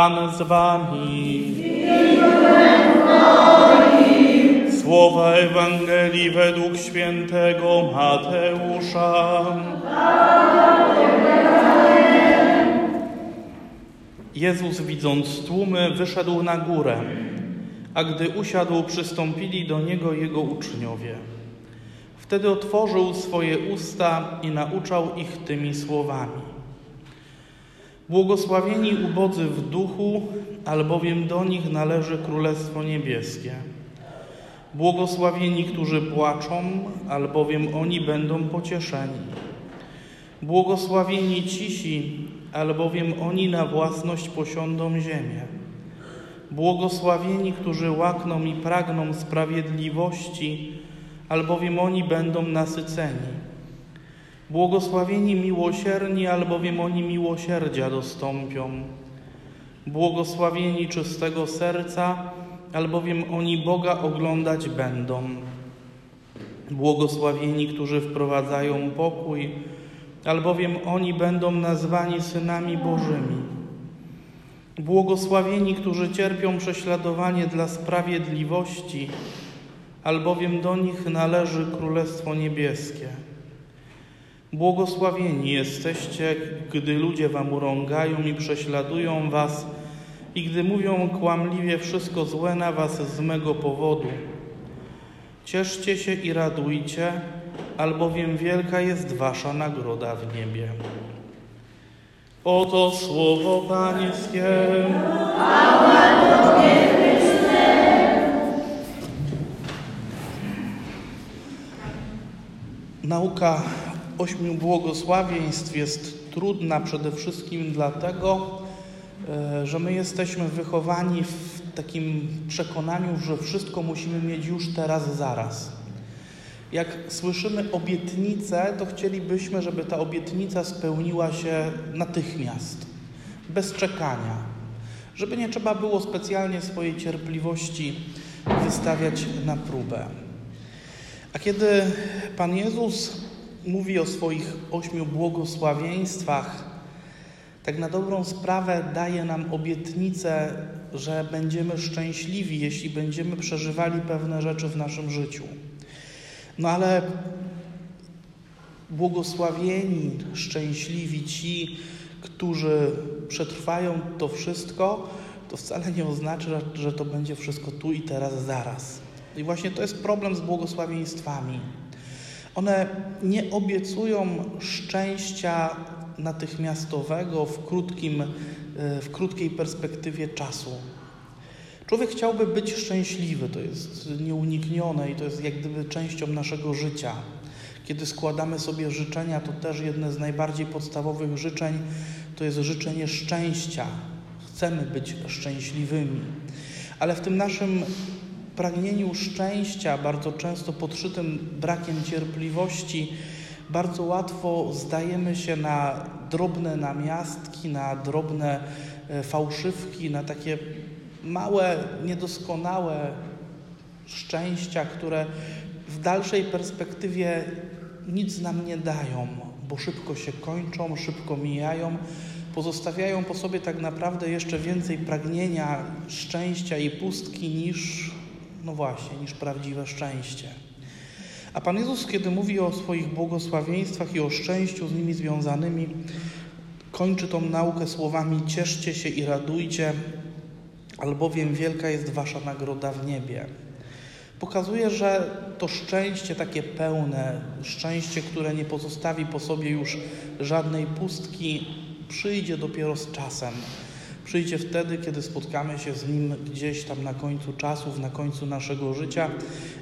Pan z wami. Słowa Ewangelii według świętego Mateusza. Jezus, widząc tłumy, wyszedł na górę, a gdy usiadł, przystąpili do niego jego uczniowie. Wtedy otworzył swoje usta i nauczał ich tymi słowami. Błogosławieni ubodzy w duchu, albowiem do nich należy Królestwo Niebieskie. Błogosławieni, którzy płaczą, albowiem oni będą pocieszeni. Błogosławieni cisi, albowiem oni na własność posiądą ziemię. Błogosławieni, którzy łakną i pragną sprawiedliwości, albowiem oni będą nasyceni. Błogosławieni miłosierni, albowiem oni miłosierdzia dostąpią. Błogosławieni czystego serca, albowiem oni Boga oglądać będą. Błogosławieni, którzy wprowadzają pokój, albowiem oni będą nazwani synami Bożymi. Błogosławieni, którzy cierpią prześladowanie dla sprawiedliwości, albowiem do nich należy Królestwo Niebieskie. Błogosławieni jesteście, gdy ludzie wam urągają i prześladują was, i gdy mówią kłamliwie wszystko złe na was z mego powodu. Cieszcie się i radujcie, albowiem wielka jest wasza nagroda w niebie. Oto słowo Pańskie. Nauka ośmiu błogosławieństw jest trudna przede wszystkim dlatego, e, że my jesteśmy wychowani w takim przekonaniu, że wszystko musimy mieć już teraz, zaraz. Jak słyszymy obietnicę, to chcielibyśmy, żeby ta obietnica spełniła się natychmiast, bez czekania, żeby nie trzeba było specjalnie swojej cierpliwości wystawiać na próbę. A kiedy Pan Jezus mówi o swoich ośmiu błogosławieństwach, tak na dobrą sprawę daje nam obietnicę, że będziemy szczęśliwi, jeśli będziemy przeżywali pewne rzeczy w naszym życiu. No ale błogosławieni, szczęśliwi ci, którzy przetrwają to wszystko, to wcale nie oznacza, że to będzie wszystko tu i teraz, zaraz. I właśnie to jest problem z błogosławieństwami. One nie obiecują szczęścia natychmiastowego w, krótkim, w krótkiej perspektywie czasu. Człowiek chciałby być szczęśliwy, to jest nieuniknione i to jest jak gdyby częścią naszego życia. Kiedy składamy sobie życzenia, to też jedne z najbardziej podstawowych życzeń to jest życzenie szczęścia. Chcemy być szczęśliwymi. Ale w tym naszym pragnieniu szczęścia, bardzo często podszytym brakiem cierpliwości, bardzo łatwo zdajemy się na drobne namiastki, na drobne e, fałszywki, na takie małe, niedoskonałe szczęścia, które w dalszej perspektywie nic nam nie dają, bo szybko się kończą, szybko mijają, pozostawiają po sobie tak naprawdę jeszcze więcej pragnienia szczęścia i pustki niż, no właśnie, niż prawdziwe szczęście. A Pan Jezus, kiedy mówi o swoich błogosławieństwach i o szczęściu z nimi związanymi, kończy tą naukę słowami: Cieszcie się i radujcie, albowiem wielka jest wasza nagroda w niebie. Pokazuje, że to szczęście takie pełne, szczęście, które nie pozostawi po sobie już żadnej pustki, przyjdzie dopiero z czasem. Przyjdzie wtedy, kiedy spotkamy się z Nim gdzieś tam na końcu czasów, na końcu naszego życia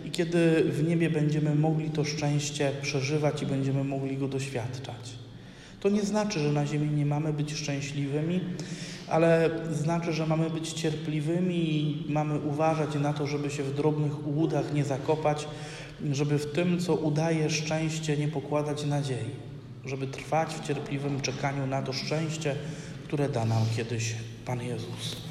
i kiedy w niebie będziemy mogli to szczęście przeżywać i będziemy mogli go doświadczać. To nie znaczy, że na ziemi nie mamy być szczęśliwymi, ale znaczy, że mamy być cierpliwymi i mamy uważać na to, żeby się w drobnych łudach nie zakopać, żeby w tym, co udaje szczęście, nie pokładać nadziei, żeby trwać w cierpliwym czekaniu na to szczęście, które da nam kiedyś Pan Jezus.